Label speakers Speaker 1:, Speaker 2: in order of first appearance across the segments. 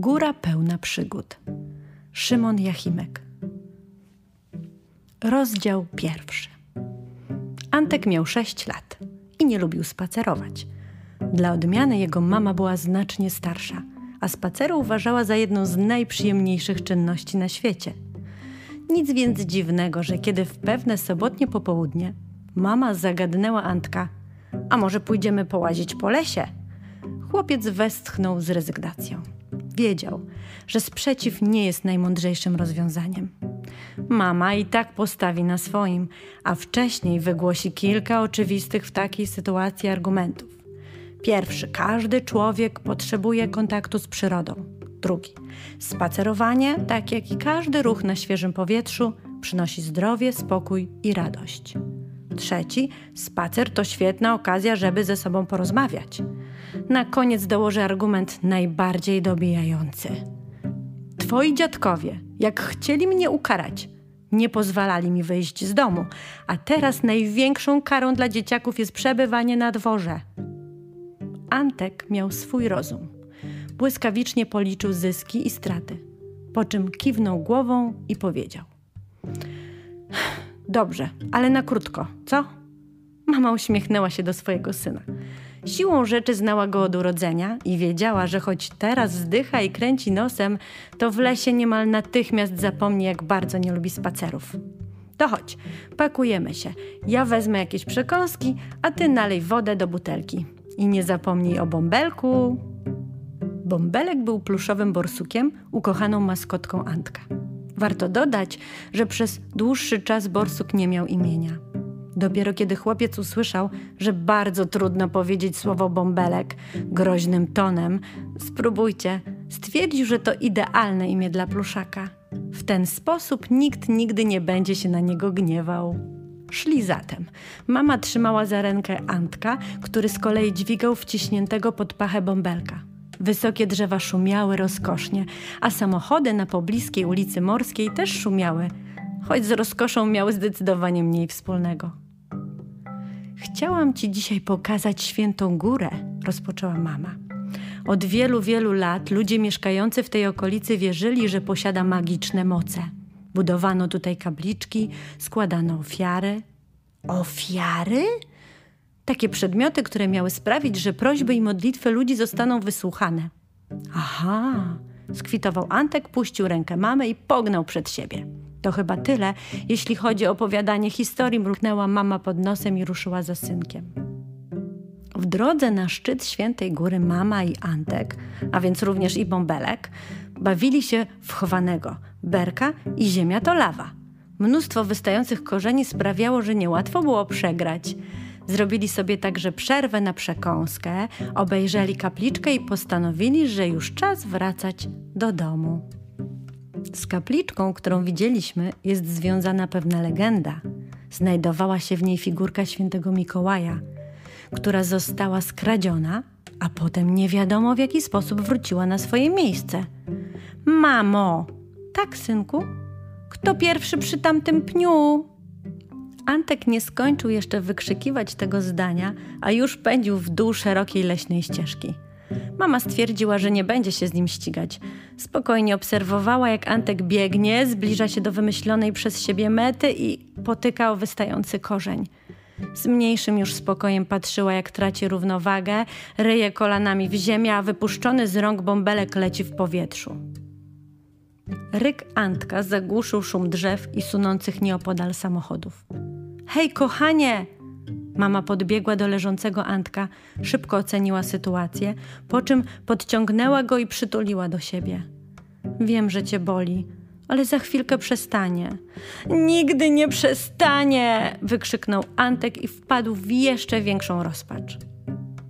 Speaker 1: Góra pełna przygód. Szymon Jachimek. Rozdział pierwszy. Antek miał sześć lat i nie lubił spacerować. Dla odmiany jego mama była znacznie starsza, a spaceru uważała za jedną z najprzyjemniejszych czynności na świecie. Nic więc dziwnego, że kiedy w pewne sobotnie popołudnie mama zagadnęła Antka, a może pójdziemy połazić po lesie? Chłopiec westchnął z rezygnacją. Wiedział, że sprzeciw nie jest najmądrzejszym rozwiązaniem. Mama i tak postawi na swoim, a wcześniej wygłosi kilka oczywistych w takiej sytuacji argumentów. Pierwszy, każdy człowiek potrzebuje kontaktu z przyrodą. Drugi, spacerowanie, tak jak i każdy ruch na świeżym powietrzu, przynosi zdrowie, spokój i radość. Trzeci, spacer to świetna okazja, żeby ze sobą porozmawiać. Na koniec dołożę argument najbardziej dobijający. Twoi dziadkowie, jak chcieli mnie ukarać, nie pozwalali mi wyjść z domu, a teraz największą karą dla dzieciaków jest przebywanie na dworze. Antek miał swój rozum. Błyskawicznie policzył zyski i straty, po czym kiwnął głową i powiedział: Dobrze, ale na krótko, co? Mama uśmiechnęła się do swojego syna. Siłą rzeczy znała go od urodzenia i wiedziała, że choć teraz zdycha i kręci nosem, to w lesie niemal natychmiast zapomni, jak bardzo nie lubi spacerów. To chodź, pakujemy się. Ja wezmę jakieś przekąski, a ty nalej wodę do butelki. I nie zapomnij o bąbelku. Bąbelek był pluszowym borsukiem, ukochaną maskotką Antka. Warto dodać, że przez dłuższy czas borsuk nie miał imienia. Dopiero kiedy chłopiec usłyszał, że bardzo trudno powiedzieć słowo bąbelek groźnym tonem, spróbujcie, stwierdził, że to idealne imię dla pluszaka. W ten sposób nikt nigdy nie będzie się na niego gniewał. Szli zatem. Mama trzymała za rękę Antka, który z kolei dźwigał wciśniętego pod pachę bąbelka. Wysokie drzewa szumiały rozkosznie, a samochody na pobliskiej ulicy Morskiej też szumiały, choć z rozkoszą miały zdecydowanie mniej wspólnego. Chciałam ci dzisiaj pokazać świętą górę, rozpoczęła mama. Od wielu, wielu lat ludzie mieszkający w tej okolicy wierzyli, że posiada magiczne moce. Budowano tutaj kabliczki, składano ofiary. Ofiary? Takie przedmioty, które miały sprawić, że prośby i modlitwy ludzi zostaną wysłuchane. Aha, skwitował Antek, puścił rękę mamy i pognał przed siebie. To chyba tyle, jeśli chodzi o opowiadanie historii, mruknęła mama pod nosem i ruszyła za synkiem. W drodze na szczyt Świętej Góry mama i Antek, a więc również i Bąbelek, bawili się w chowanego. Berka i ziemia to lawa. Mnóstwo wystających korzeni sprawiało, że niełatwo było przegrać. Zrobili sobie także przerwę na przekąskę, obejrzeli kapliczkę i postanowili, że już czas wracać do domu. Z kapliczką, którą widzieliśmy, jest związana pewna legenda. Znajdowała się w niej figurka świętego Mikołaja, która została skradziona, a potem nie wiadomo w jaki sposób wróciła na swoje miejsce. Mamo! Tak, synku? Kto pierwszy przy tamtym pniu? Antek nie skończył jeszcze wykrzykiwać tego zdania, a już pędził w dół szerokiej leśnej ścieżki. Mama stwierdziła, że nie będzie się z nim ścigać. Spokojnie obserwowała, jak Antek biegnie, zbliża się do wymyślonej przez siebie mety i potyka o wystający korzeń. Z mniejszym już spokojem patrzyła, jak traci równowagę, ryje kolanami w ziemię, a wypuszczony z rąk bąbelek leci w powietrzu. Ryk Antka zagłuszył szum drzew i sunących nieopodal samochodów. Hej, kochanie! Mama podbiegła do leżącego Antka, szybko oceniła sytuację, po czym podciągnęła go i przytuliła do siebie. Wiem, że cię boli, ale za chwilkę przestanie. Nigdy nie przestanie! wykrzyknął Antek i wpadł w jeszcze większą rozpacz.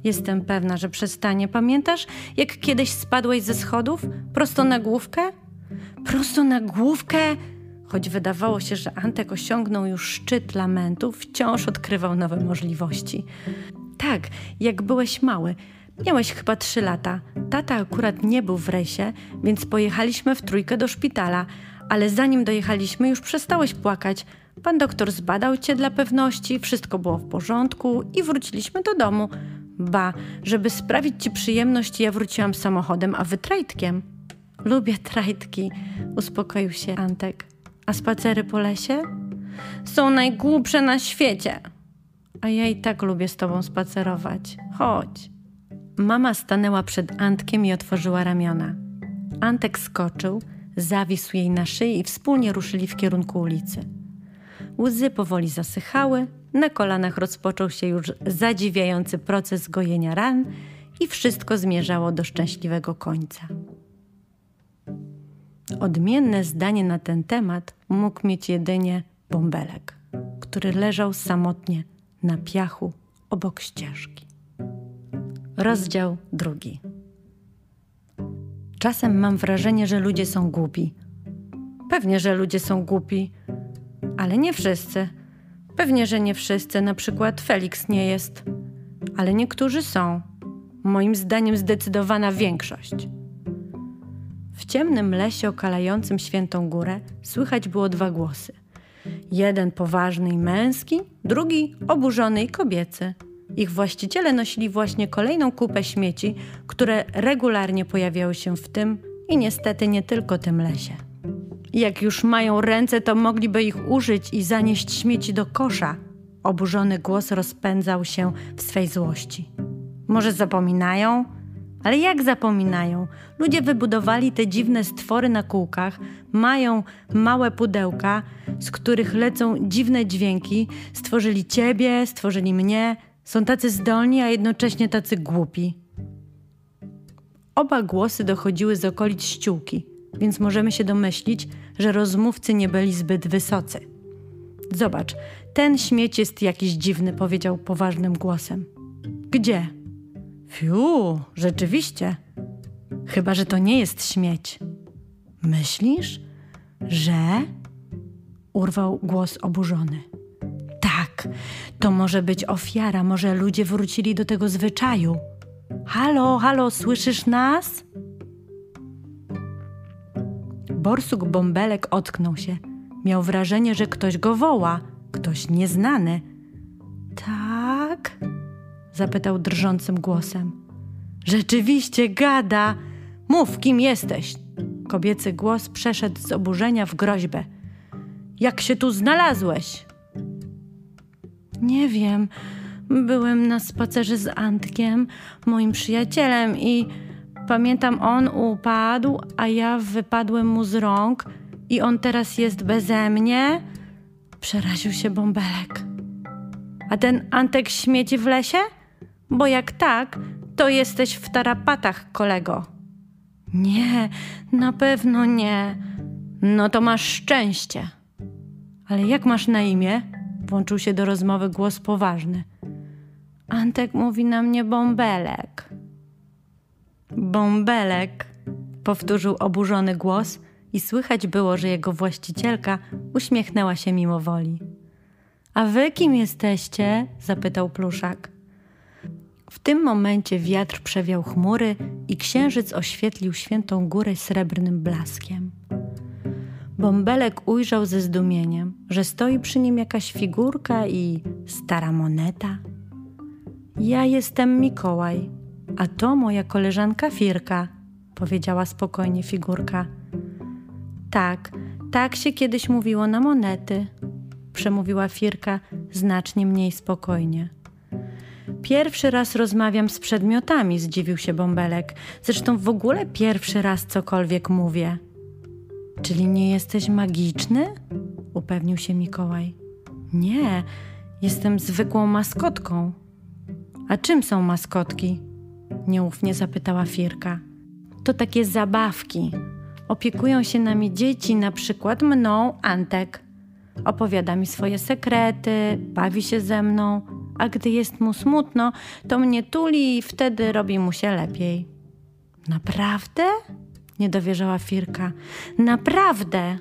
Speaker 1: Jestem pewna, że przestanie. Pamiętasz, jak kiedyś spadłeś ze schodów? Prosto na główkę? Prosto na główkę? Choć wydawało się, że Antek osiągnął już szczyt lamentów, wciąż odkrywał nowe możliwości. Tak, jak byłeś mały. Miałeś chyba trzy lata. Tata akurat nie był w rejsie, więc pojechaliśmy w trójkę do szpitala, ale zanim dojechaliśmy, już przestałeś płakać. Pan doktor zbadał cię dla pewności, wszystko było w porządku i wróciliśmy do domu. Ba, żeby sprawić ci przyjemność, ja wróciłam samochodem, a wy trajtkiem. Lubię trajtki, uspokoił się Antek. A spacery po lesie? Są najgłupsze na świecie. A ja i tak lubię z tobą spacerować. Chodź. Mama stanęła przed Antkiem i otworzyła ramiona. Antek skoczył, zawisł jej na szyi i wspólnie ruszyli w kierunku ulicy. Łzy powoli zasychały, na kolanach rozpoczął się już zadziwiający proces gojenia ran i wszystko zmierzało do szczęśliwego końca. Odmienne zdanie na ten temat mógł mieć jedynie bąbelek, który leżał samotnie na piachu obok ścieżki. Rozdział drugi. Czasem mam wrażenie, że ludzie są głupi. Pewnie, że ludzie są głupi, ale nie wszyscy. Pewnie, że nie wszyscy, na przykład Felix nie jest, ale niektórzy są. Moim zdaniem zdecydowana większość. W ciemnym lesie okalającym świętą górę słychać było dwa głosy. Jeden poważny i męski, drugi oburzony i kobiecy. Ich właściciele nosili właśnie kolejną kupę śmieci, które regularnie pojawiały się w tym i niestety nie tylko tym lesie. Jak już mają ręce, to mogliby ich użyć i zanieść śmieci do kosza. Oburzony głos rozpędzał się w swej złości. Może zapominają? Ale jak zapominają? Ludzie wybudowali te dziwne stwory na kółkach, mają małe pudełka, z których lecą dziwne dźwięki, stworzyli ciebie, stworzyli mnie, są tacy zdolni, a jednocześnie tacy głupi. Oba głosy dochodziły z okolic ściółki, więc możemy się domyślić, że rozmówcy nie byli zbyt wysocy. Zobacz, ten śmieć jest jakiś dziwny, powiedział poważnym głosem. Gdzie? Fiu, rzeczywiście. Chyba, że to nie jest śmieć. Myślisz, że? Urwał głos oburzony. Tak, to może być ofiara, może ludzie wrócili do tego zwyczaju. Halo, halo, słyszysz nas? Borsuk Bąbelek ocknął się. Miał wrażenie, że ktoś go woła, ktoś nieznany. Zapytał drżącym głosem. Rzeczywiście gada. Mów, kim jesteś. Kobiecy głos przeszedł z oburzenia w groźbę. Jak się tu znalazłeś? Nie wiem. Byłem na spacerze z Antkiem, moim przyjacielem, i pamiętam, on upadł, a ja wypadłem mu z rąk, i on teraz jest beze mnie. Przeraził się bąbelek. A ten Antek śmieci w lesie? Bo jak tak, to jesteś w tarapatach, kolego. Nie, na pewno nie. No to masz szczęście. Ale jak masz na imię? Włączył się do rozmowy głos poważny. Antek mówi na mnie bąbelek. Bąbelek, powtórzył oburzony głos i słychać było, że jego właścicielka uśmiechnęła się mimo woli. A wy kim jesteście? zapytał pluszak. W tym momencie wiatr przewiał chmury i księżyc oświetlił świętą górę srebrnym blaskiem. Bąbelek ujrzał ze zdumieniem, że stoi przy nim jakaś figurka i stara moneta. Ja jestem Mikołaj, a to moja koleżanka Firka, powiedziała spokojnie figurka. Tak, tak się kiedyś mówiło na monety, przemówiła Firka znacznie mniej spokojnie. Pierwszy raz rozmawiam z przedmiotami, zdziwił się Bąbelek. Zresztą w ogóle pierwszy raz cokolwiek mówię. Czyli nie jesteś magiczny? upewnił się Mikołaj. Nie, jestem zwykłą maskotką. A czym są maskotki? nieufnie zapytała Firka. To takie zabawki. Opiekują się nami dzieci, na przykład mną, Antek. Opowiada mi swoje sekrety, bawi się ze mną, a gdy jest mu smutno, to mnie tuli i wtedy robi mu się lepiej. Naprawdę? Nie dowierzała Firka. Naprawdę!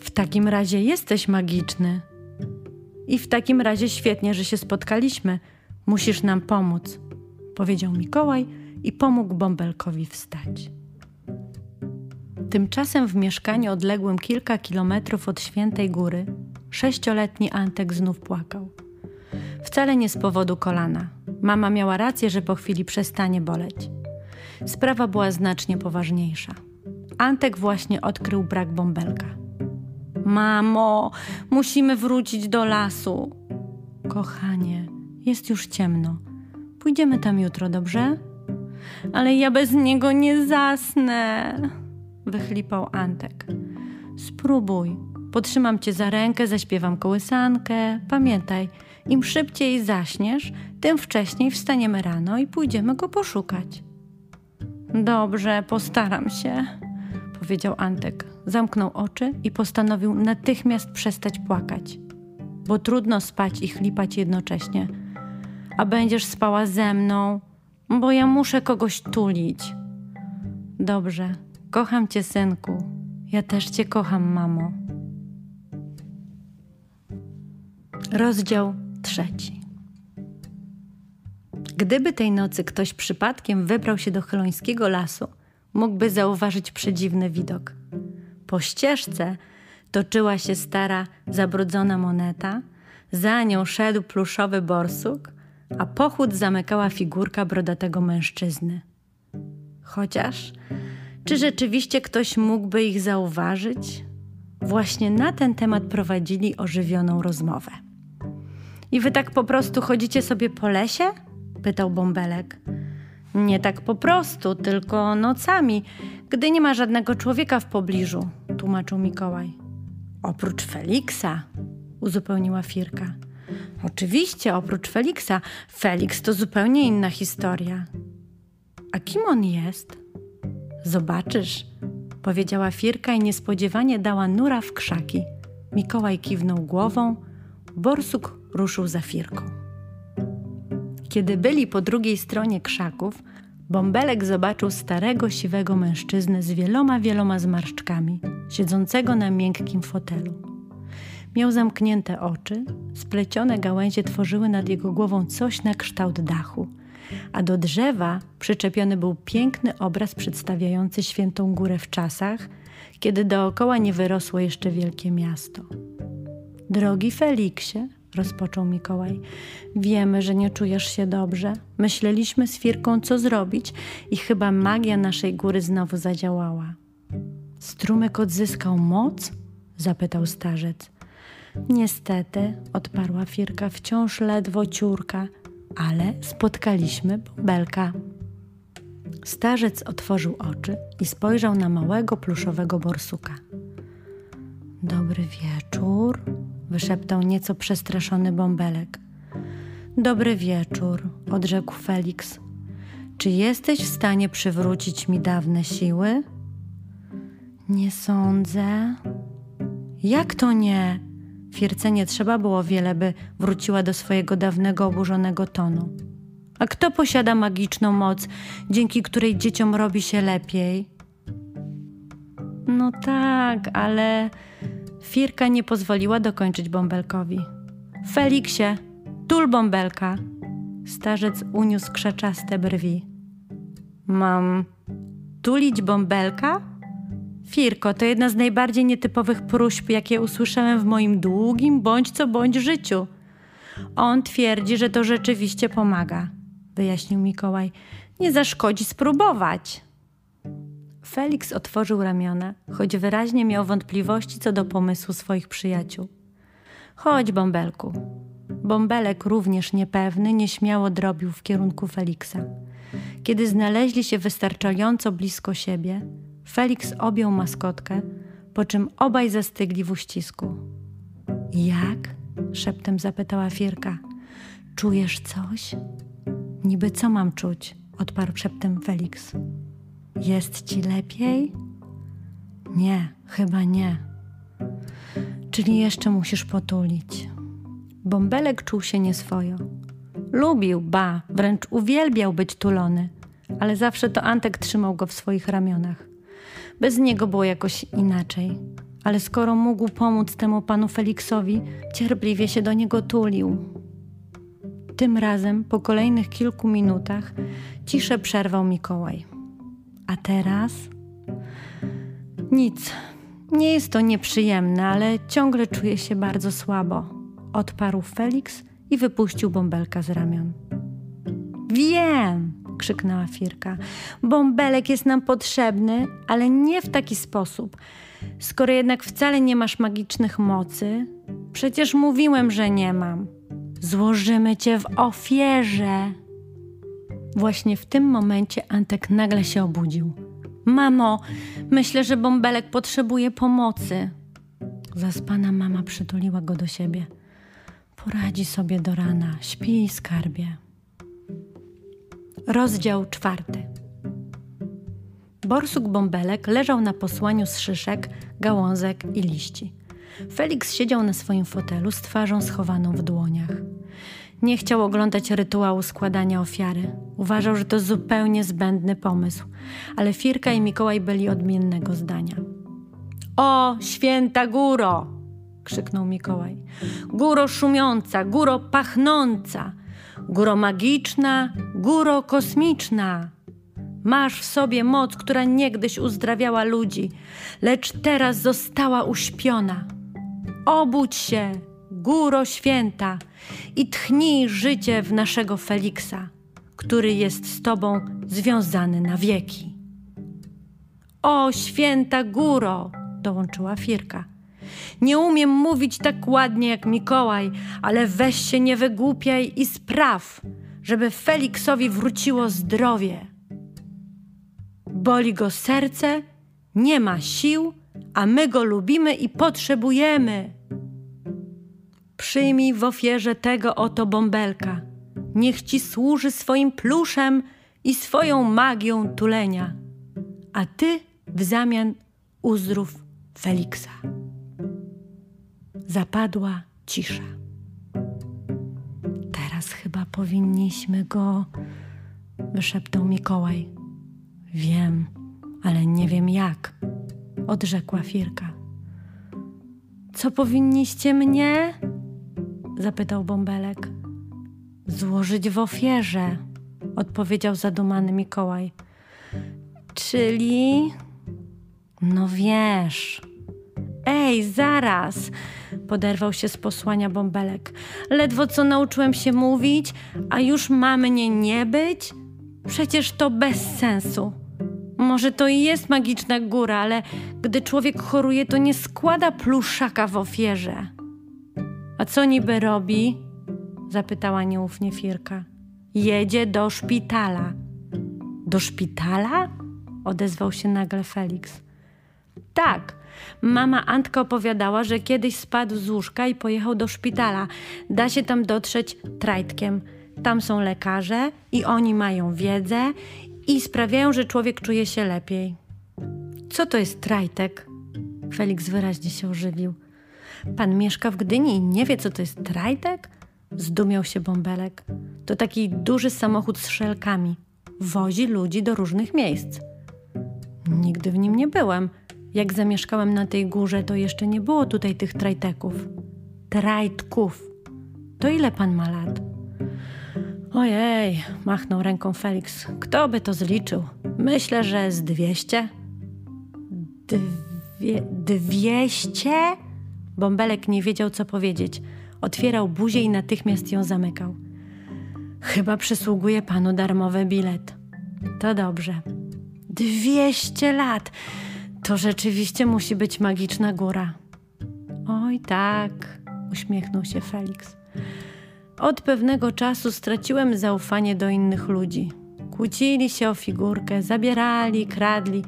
Speaker 1: W takim razie jesteś magiczny. I w takim razie świetnie, że się spotkaliśmy. Musisz nam pomóc, powiedział Mikołaj i pomógł bąbelkowi wstać. Tymczasem w mieszkaniu odległym kilka kilometrów od Świętej Góry sześcioletni Antek znów płakał. Wcale nie z powodu kolana. Mama miała rację, że po chwili przestanie boleć. Sprawa była znacznie poważniejsza. Antek właśnie odkrył brak bąbelka. Mamo, musimy wrócić do lasu. Kochanie, jest już ciemno. Pójdziemy tam jutro, dobrze? Ale ja bez niego nie zasnę, wychlipał Antek. Spróbuj. Potrzymam cię za rękę, zaśpiewam kołysankę. Pamiętaj, im szybciej zaśniesz, tym wcześniej wstaniemy rano i pójdziemy go poszukać. Dobrze, postaram się, powiedział Antek. Zamknął oczy i postanowił natychmiast przestać płakać, bo trudno spać i chlipać jednocześnie. A będziesz spała ze mną, bo ja muszę kogoś tulić. Dobrze, kocham cię, synku. Ja też cię kocham, mamo. Rozdział trzeci. Gdyby tej nocy ktoś przypadkiem wybrał się do chylońskiego lasu, mógłby zauważyć przedziwny widok. Po ścieżce toczyła się stara, zabrudzona moneta, za nią szedł pluszowy borsuk, a pochód zamykała figurka brodatego mężczyzny. Chociaż, czy rzeczywiście ktoś mógłby ich zauważyć? Właśnie na ten temat prowadzili ożywioną rozmowę. I wy tak po prostu chodzicie sobie po lesie? pytał Bąbelek. Nie tak po prostu, tylko nocami, gdy nie ma żadnego człowieka w pobliżu, tłumaczył Mikołaj. Oprócz Feliksa, uzupełniła Firka. Oczywiście, oprócz Feliksa. Feliks to zupełnie inna historia. A kim on jest? Zobaczysz, powiedziała Firka i niespodziewanie dała nura w krzaki. Mikołaj kiwnął głową, borsuk ruszył za Firką. Kiedy byli po drugiej stronie krzaków, Bąbelek zobaczył starego, siwego mężczyznę z wieloma, wieloma zmarszczkami, siedzącego na miękkim fotelu. Miał zamknięte oczy, splecione gałęzie tworzyły nad jego głową coś na kształt dachu, a do drzewa przyczepiony był piękny obraz przedstawiający świętą górę w czasach, kiedy dookoła nie wyrosło jeszcze wielkie miasto. Drogi Feliksie, rozpoczął Mikołaj. Wiemy, że nie czujesz się dobrze. Myśleliśmy z Firką, co zrobić, i chyba magia naszej góry znowu zadziałała. Strumyk odzyskał moc? zapytał starzec. Niestety, odparła Firka, wciąż ledwo ciurka, ale spotkaliśmy bąbelka. Starzec otworzył oczy i spojrzał na małego pluszowego borsuka. Dobry wieczór, wyszeptał nieco przestraszony bąbelek. Dobry wieczór, odrzekł Felix. Czy jesteś w stanie przywrócić mi dawne siły? Nie sądzę. Jak to nie? Fierce nie trzeba było wiele, by wróciła do swojego dawnego oburzonego tonu. A kto posiada magiczną moc, dzięki której dzieciom robi się lepiej? No tak, ale Firka nie pozwoliła dokończyć bąbelkowi. Feliksie, tul bąbelka! Starzec uniósł krzaczaste brwi. Mam tulić bąbelka? Firko, to jedna z najbardziej nietypowych próśb, jakie usłyszałem w moim długim bądź co bądź życiu. On twierdzi, że to rzeczywiście pomaga, wyjaśnił Mikołaj. Nie zaszkodzi spróbować. Felix otworzył ramiona, choć wyraźnie miał wątpliwości co do pomysłu swoich przyjaciół. Chodź, bąbelku. Bąbelek, również niepewny, nieśmiało drobił w kierunku Feliksa. Kiedy znaleźli się wystarczająco blisko siebie, Felix objął maskotkę, po czym obaj zastygli w uścisku. Jak? szeptem zapytała Firka. Czujesz coś? Niby co mam czuć? odparł szeptem Felix. Jest ci lepiej? Nie, chyba nie. Czyli jeszcze musisz potulić. Bąbelek czuł się nieswojo. Lubił, ba, wręcz uwielbiał być tulony, ale zawsze to Antek trzymał go w swoich ramionach. Bez niego było jakoś inaczej, ale skoro mógł pomóc temu panu Feliksowi, cierpliwie się do niego tulił. Tym razem, po kolejnych kilku minutach, ciszę przerwał Mikołaj. A teraz? Nic. Nie jest to nieprzyjemne, ale ciągle czuję się bardzo słabo. Odparł Felix i wypuścił bąbelka z ramion. Wiem! krzyknęła Firka. Bąbelek jest nam potrzebny, ale nie w taki sposób. Skoro jednak wcale nie masz magicznych mocy, przecież mówiłem, że nie mam. Złożymy cię w ofierze. Właśnie w tym momencie Antek nagle się obudził. Mamo, myślę, że bąbelek potrzebuje pomocy. Zaspana mama przytuliła go do siebie. Poradzi sobie do rana, śpi skarbie. Rozdział czwarty. Borsuk Bąbelek leżał na posłaniu z szyszek, gałązek i liści. Felix siedział na swoim fotelu z twarzą schowaną w dłoniach. Nie chciał oglądać rytuału składania ofiary. Uważał, że to zupełnie zbędny pomysł, ale Firka i Mikołaj byli odmiennego zdania. O, święta góro! krzyknął Mikołaj. Góro szumiąca, góro pachnąca, góro magiczna, góro kosmiczna. Masz w sobie moc, która niegdyś uzdrawiała ludzi, lecz teraz została uśpiona. Obudź się, góro święta, i tchnij życie w naszego Feliksa, który jest z tobą związany na wieki. O, święta góro, dołączyła Firka. Nie umiem mówić tak ładnie jak Mikołaj, ale weź się nie wygłupiaj i spraw, żeby Feliksowi wróciło zdrowie. Boli go serce, nie ma sił, a my go lubimy i potrzebujemy. Przyjmij w ofierze tego oto bąbelka. Niech ci służy swoim pluszem i swoją magią tulenia, a ty w zamian uzdrów Feliksa. Zapadła cisza. Teraz chyba powinniśmy go, wyszeptał Mikołaj. Wiem, ale nie wiem jak, odrzekła Firka. Co powinniście mnie? Zapytał Bąbelek. Złożyć w ofierze, odpowiedział zadumany Mikołaj. Czyli. No wiesz. Ej, zaraz! Poderwał się z posłania Bąbelek. Ledwo co nauczyłem się mówić, a już ma mnie nie być? Przecież to bez sensu. Może to i jest magiczna góra, ale gdy człowiek choruje, to nie składa pluszaka w ofierze. A co niby robi? zapytała nieufnie Firka. Jedzie do szpitala. Do szpitala? odezwał się nagle Felix. Tak. Mama Antka opowiadała, że kiedyś spadł z łóżka i pojechał do szpitala. Da się tam dotrzeć trajtkiem. Tam są lekarze i oni mają wiedzę i sprawiają, że człowiek czuje się lepiej. Co to jest trajtek? Felix wyraźnie się ożywił. Pan mieszka w Gdyni i nie wie, co to jest trajtek? Zdumiał się bąbelek. To taki duży samochód z szelkami. Wozi ludzi do różnych miejsc. Nigdy w nim nie byłem. Jak zamieszkałem na tej górze, to jeszcze nie było tutaj tych trajteków. Trajtków. To ile pan ma lat? Ojej, machnął ręką Felix. Kto by to zliczył? Myślę, że z dwieście. Dwie, dwieście? Bąbelek nie wiedział, co powiedzieć. Otwierał buzię i natychmiast ją zamykał. Chyba przysługuje panu darmowy bilet. To dobrze. Dwieście lat! To rzeczywiście musi być magiczna góra. Oj, tak, uśmiechnął się Felix. Od pewnego czasu straciłem zaufanie do innych ludzi. Kłócili się o figurkę, zabierali, kradli,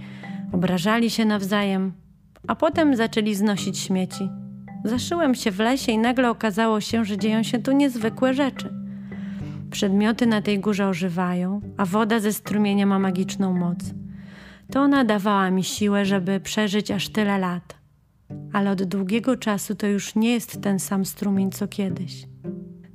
Speaker 1: obrażali się nawzajem, a potem zaczęli znosić śmieci. Zaszyłem się w lesie i nagle okazało się, że dzieją się tu niezwykłe rzeczy. Przedmioty na tej górze ożywają, a woda ze strumienia ma magiczną moc. To ona dawała mi siłę, żeby przeżyć aż tyle lat. Ale od długiego czasu to już nie jest ten sam strumień co kiedyś.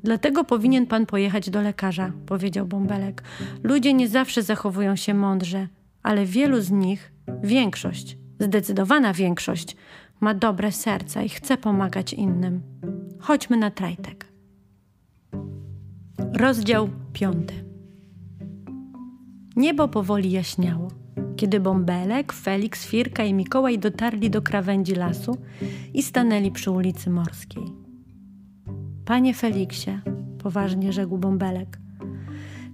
Speaker 1: Dlatego powinien pan pojechać do lekarza, powiedział Bąbelek. Ludzie nie zawsze zachowują się mądrze, ale wielu z nich, większość, zdecydowana większość, ma dobre serca i chce pomagać innym. Chodźmy na trajtek. Rozdział piąty. Niebo powoli jaśniało. Kiedy Bąbelek, Felix, Firka i Mikołaj dotarli do krawędzi lasu i stanęli przy ulicy Morskiej. Panie Feliksie, poważnie rzekł Bąbelek,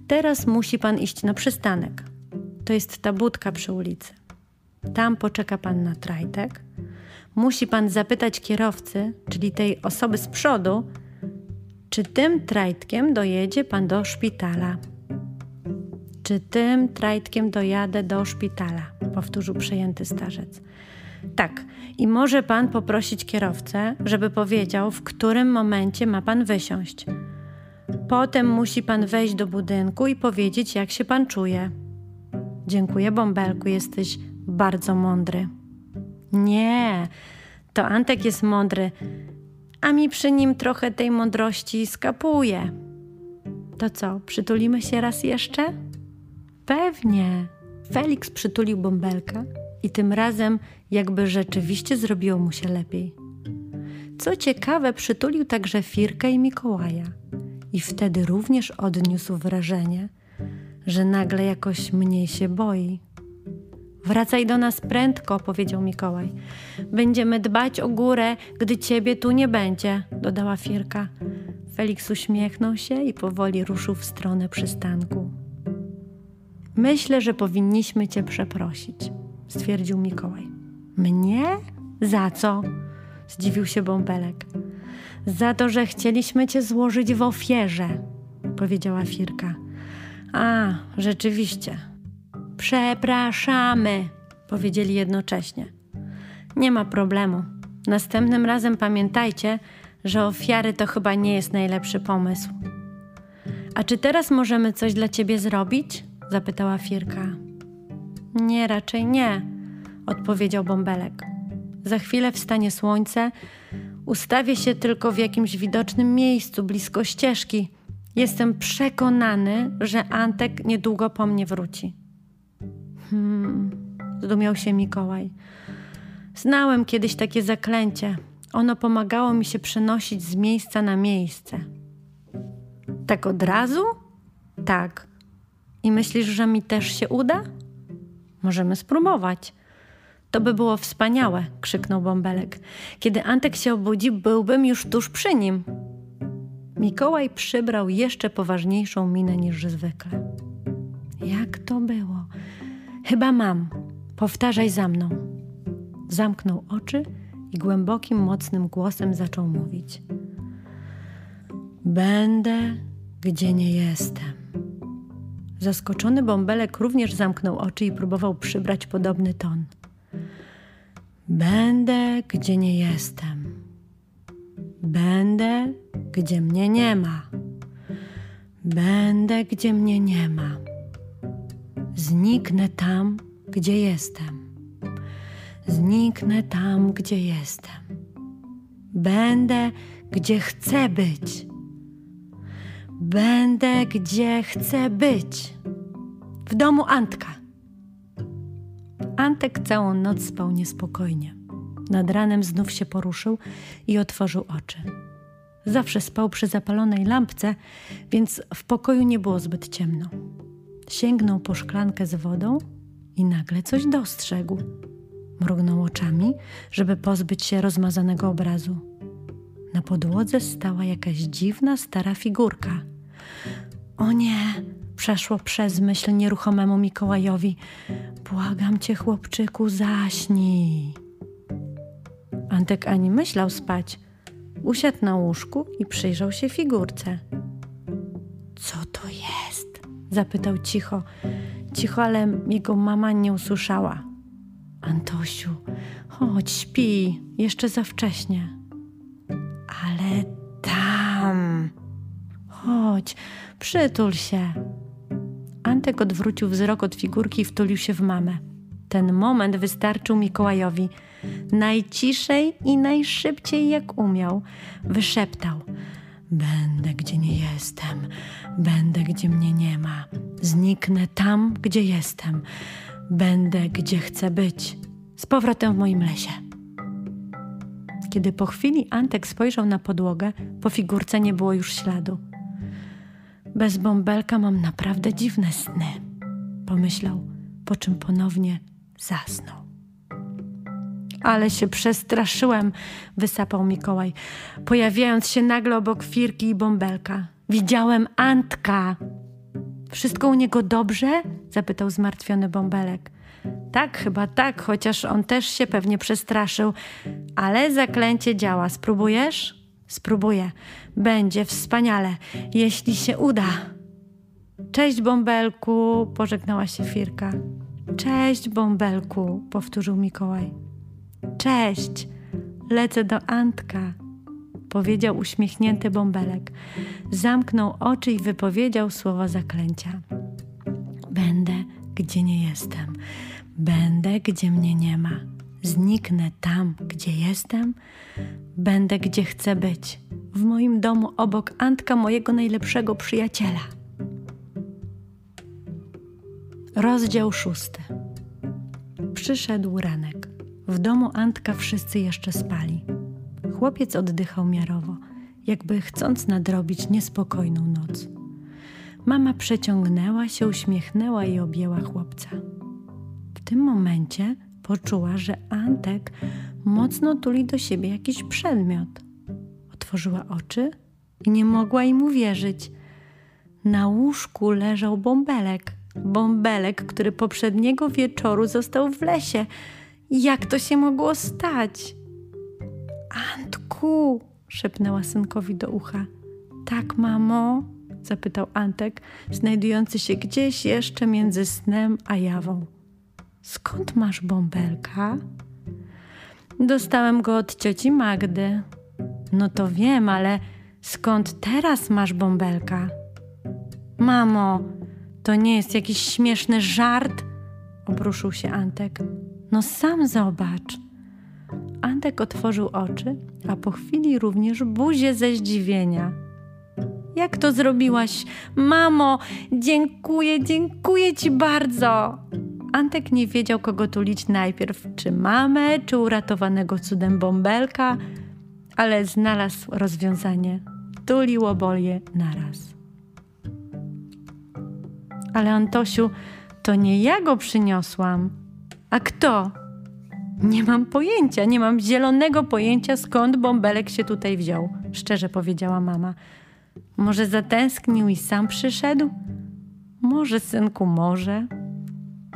Speaker 1: Teraz musi pan iść na przystanek. To jest ta budka przy ulicy. Tam poczeka pan na trajtek. Musi pan zapytać kierowcy, czyli tej osoby z przodu, czy tym trajtkiem dojedzie pan do szpitala. Czy tym trajtkiem dojadę do szpitala? Powtórzył przejęty starzec. Tak, i może pan poprosić kierowcę, żeby powiedział, w którym momencie ma pan wysiąść. Potem musi pan wejść do budynku i powiedzieć, jak się pan czuje. Dziękuję, bąbelku, jesteś bardzo mądry. Nie, to Antek jest mądry, a mi przy nim trochę tej mądrości skapuje. To co, przytulimy się raz jeszcze? Pewnie. Felix przytulił bąbelka i tym razem jakby rzeczywiście zrobiło mu się lepiej. Co ciekawe, przytulił także Firkę i Mikołaja. I wtedy również odniósł wrażenie, że nagle jakoś mniej się boi. Wracaj do nas prędko, powiedział Mikołaj. Będziemy dbać o górę, gdy ciebie tu nie będzie, dodała Firka. Felix uśmiechnął się i powoli ruszył w stronę przystanku. Myślę, że powinniśmy cię przeprosić, stwierdził Mikołaj. Mnie? Za co? Zdziwił się bąbelek. Za to, że chcieliśmy cię złożyć w ofierze, powiedziała Firka. A, rzeczywiście. Przepraszamy, powiedzieli jednocześnie. Nie ma problemu. Następnym razem pamiętajcie, że ofiary to chyba nie jest najlepszy pomysł. A czy teraz możemy coś dla ciebie zrobić? zapytała Firka. Nie, raczej nie, odpowiedział bąbelek. Za chwilę wstanie słońce, ustawię się tylko w jakimś widocznym miejscu blisko ścieżki. Jestem przekonany, że Antek niedługo po mnie wróci. Hmm, zdumiał się Mikołaj. Znałem kiedyś takie zaklęcie. Ono pomagało mi się przenosić z miejsca na miejsce. Tak od razu? Tak. I myślisz, że mi też się uda? Możemy spróbować. To by było wspaniałe, krzyknął bąbelek. Kiedy Antek się obudzi, byłbym już tuż przy nim. Mikołaj przybrał jeszcze poważniejszą minę niż zwykle. Jak to było? Chyba mam. Powtarzaj za mną. Zamknął oczy i głębokim, mocnym głosem zaczął mówić. Będę, gdzie nie jestem. Zaskoczony bąbelek również zamknął oczy i próbował przybrać podobny ton. Będę, gdzie nie jestem. Będę, gdzie mnie nie ma. Będę, gdzie mnie nie ma. Zniknę tam, gdzie jestem. Zniknę tam, gdzie jestem. Będę, gdzie chcę być. Będę, gdzie chcę być. W domu Antka. Antek całą noc spał niespokojnie. Nad ranem znów się poruszył i otworzył oczy. Zawsze spał przy zapalonej lampce, więc w pokoju nie było zbyt ciemno. Sięgnął po szklankę z wodą i nagle coś dostrzegł. Mrugnął oczami, żeby pozbyć się rozmazanego obrazu. Na podłodze stała jakaś dziwna, stara figurka. O nie! Przeszło przez myśl nieruchomemu Mikołajowi. Błagam cię, chłopczyku, zaśnij. Antek ani myślał spać. Usiadł na łóżku i przyjrzał się figurce. Co to jest? Zapytał cicho. Cicho, ale jego mama nie usłyszała. Antosiu, chodź, śpi, jeszcze za wcześnie. Ale tam. Chodź, przytul się. Antek odwrócił wzrok od figurki i wtulił się w mamę. Ten moment wystarczył Mikołajowi. Najciszej i najszybciej jak umiał, wyszeptał: Będę gdzie nie jestem, będę gdzie mnie nie ma, zniknę tam, gdzie jestem, będę gdzie chcę być, z powrotem w moim lesie. Kiedy po chwili Antek spojrzał na podłogę, po figurce nie było już śladu. Bez bąbelka mam naprawdę dziwne sny, pomyślał, po czym ponownie zasnął. Ale się przestraszyłem, wysapał Mikołaj, pojawiając się nagle obok Firki i bąbelka. Widziałem Antka. Wszystko u niego dobrze? zapytał zmartwiony bąbelek. Tak, chyba tak, chociaż on też się pewnie przestraszył. Ale zaklęcie działa. Spróbujesz? Spróbuję. Będzie wspaniale, jeśli się uda. Cześć, bąbelku, pożegnała się Firka. Cześć, bąbelku, powtórzył Mikołaj. Cześć, lecę do Antka, powiedział uśmiechnięty bąbelek. Zamknął oczy i wypowiedział słowa zaklęcia. Będę, gdzie nie jestem. Będę, gdzie mnie nie ma. Zniknę tam, gdzie jestem. Będę, gdzie chcę być. W moim domu obok Antka, mojego najlepszego przyjaciela. Rozdział szósty. Przyszedł ranek. W domu Antka wszyscy jeszcze spali. Chłopiec oddychał miarowo, jakby chcąc nadrobić niespokojną noc. Mama przeciągnęła się, uśmiechnęła i objęła chłopca. W tym momencie poczuła, że Antek mocno tuli do siebie jakiś przedmiot. Otworzyła oczy i nie mogła im uwierzyć. Na łóżku leżał bąbelek. Bąbelek, który poprzedniego wieczoru został w lesie. Jak to się mogło stać? Antku, szepnęła synkowi do ucha. Tak, mamo? zapytał Antek, znajdujący się gdzieś jeszcze między snem a jawą. Skąd masz bąbelka? Dostałem go od cioci Magdy. No to wiem, ale skąd teraz masz bąbelka? Mamo, to nie jest jakiś śmieszny żart? Obruszył się Antek. No sam zobacz. Antek otworzył oczy, a po chwili również buzię ze zdziwienia. Jak to zrobiłaś? Mamo, dziękuję, dziękuję ci bardzo. Antek nie wiedział, kogo tulić najpierw, czy mamę, czy uratowanego cudem bąbelka, ale znalazł rozwiązanie. Tulił oboje naraz. Ale Antosiu, to nie ja go przyniosłam. A kto? Nie mam pojęcia, nie mam zielonego pojęcia, skąd bąbelek się tutaj wziął, szczerze powiedziała mama. Może zatęsknił i sam przyszedł? Może, synku, może.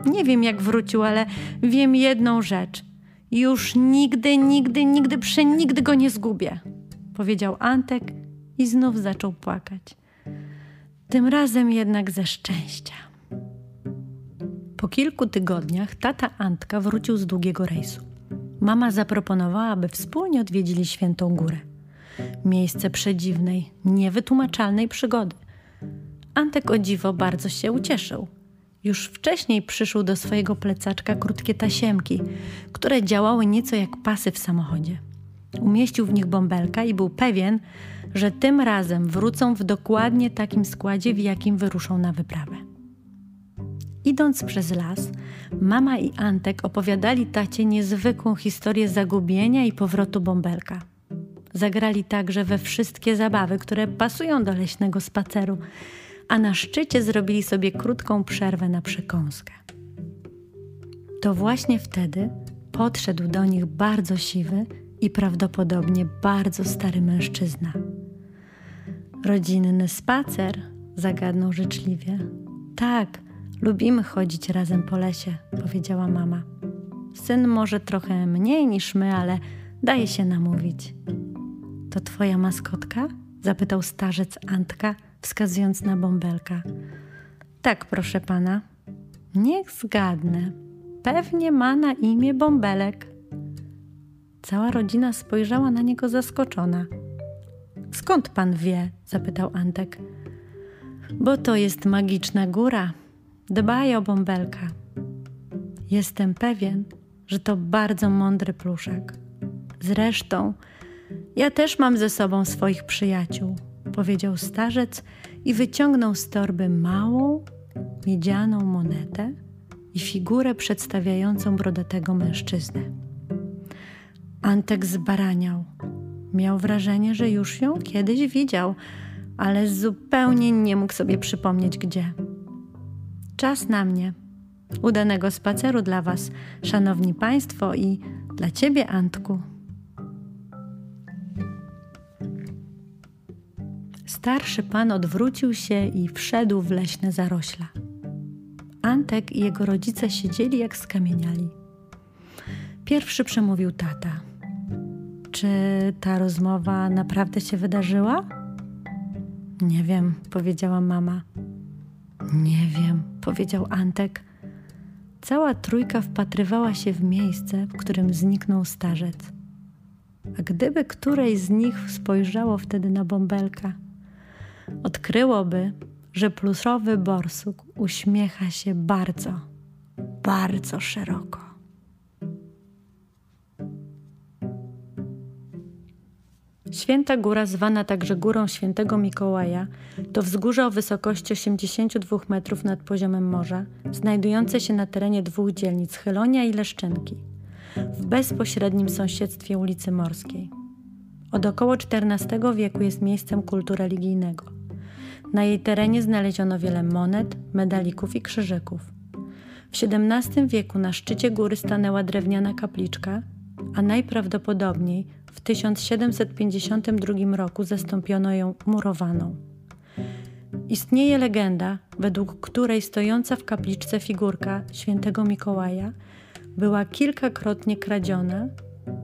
Speaker 1: Nie wiem, jak wrócił, ale wiem jedną rzecz. Już nigdy, nigdy, nigdy, przenigdy go nie zgubię, powiedział Antek i znów zaczął płakać. Tym razem jednak ze szczęścia. Po kilku tygodniach tata Antka wrócił z długiego rejsu. Mama zaproponowała, aby wspólnie odwiedzili Świętą Górę. Miejsce przedziwnej, niewytłumaczalnej przygody. Antek o dziwo bardzo się ucieszył. Już wcześniej przyszł do swojego plecaczka krótkie tasiemki, które działały nieco jak pasy w samochodzie. Umieścił w nich bąbelka i był pewien, że tym razem wrócą w dokładnie takim składzie, w jakim wyruszą na wyprawę. Idąc przez las, mama i Antek opowiadali tacie niezwykłą historię zagubienia i powrotu bąbelka. Zagrali także we wszystkie zabawy, które pasują do leśnego spaceru, a na szczycie zrobili sobie krótką przerwę na przekąskę. To właśnie wtedy podszedł do nich bardzo siwy i prawdopodobnie bardzo stary mężczyzna. Rodzinny spacer? zagadnął życzliwie. Tak, lubimy chodzić razem po lesie, powiedziała mama. Syn może trochę mniej niż my, ale daje się namówić. To twoja maskotka? zapytał starzec Antka, wskazując na bąbelka. Tak, proszę pana. Niech zgadnę. Pewnie ma na imię bąbelek. Cała rodzina spojrzała na niego zaskoczona. Skąd pan wie? zapytał Antek. Bo to jest magiczna góra. Dbaj o bąbelka. Jestem pewien, że to bardzo mądry pluszek. Zresztą, ja też mam ze sobą swoich przyjaciół, powiedział starzec i wyciągnął z torby małą, miedzianą monetę i figurę przedstawiającą brodatego mężczyznę. Antek zbaraniał. Miał wrażenie, że już ją kiedyś widział, ale zupełnie nie mógł sobie przypomnieć gdzie. Czas na mnie. Udanego spaceru dla Was, szanowni Państwo, i dla Ciebie, Antku. Starszy pan odwrócił się i wszedł w leśne zarośla. Antek i jego rodzice siedzieli jak skamieniali. Pierwszy przemówił tata. Czy ta rozmowa naprawdę się wydarzyła? Nie wiem, powiedziała mama. Nie wiem, powiedział Antek. Cała trójka wpatrywała się w miejsce, w którym zniknął starzec. A gdyby któreś z nich spojrzało wtedy na bąbelka, odkryłoby, że plusowy borsuk uśmiecha się bardzo, bardzo szeroko. Święta Góra, zwana także Górą Świętego Mikołaja, to wzgórze o wysokości 82 metrów nad poziomem morza, znajdujące się na terenie dwóch dzielnic Chylonia i Leszczynki, w bezpośrednim sąsiedztwie ulicy Morskiej. Od około XIV wieku jest miejscem kultu religijnego. Na jej terenie znaleziono wiele monet, medalików i krzyżyków. W XVII wieku na szczycie góry stanęła drewniana kapliczka, a najprawdopodobniej w 1752 roku zastąpiono ją murowaną. Istnieje legenda, według której stojąca w kapliczce figurka świętego Mikołaja była kilkakrotnie kradziona,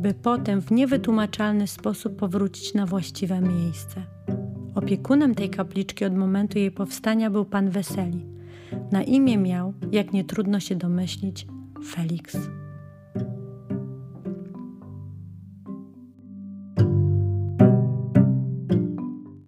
Speaker 1: by potem w niewytłumaczalny sposób powrócić na właściwe miejsce. Opiekunem tej kapliczki od momentu jej powstania był pan Weseli. Na imię miał, jak nie trudno się domyślić, Felix.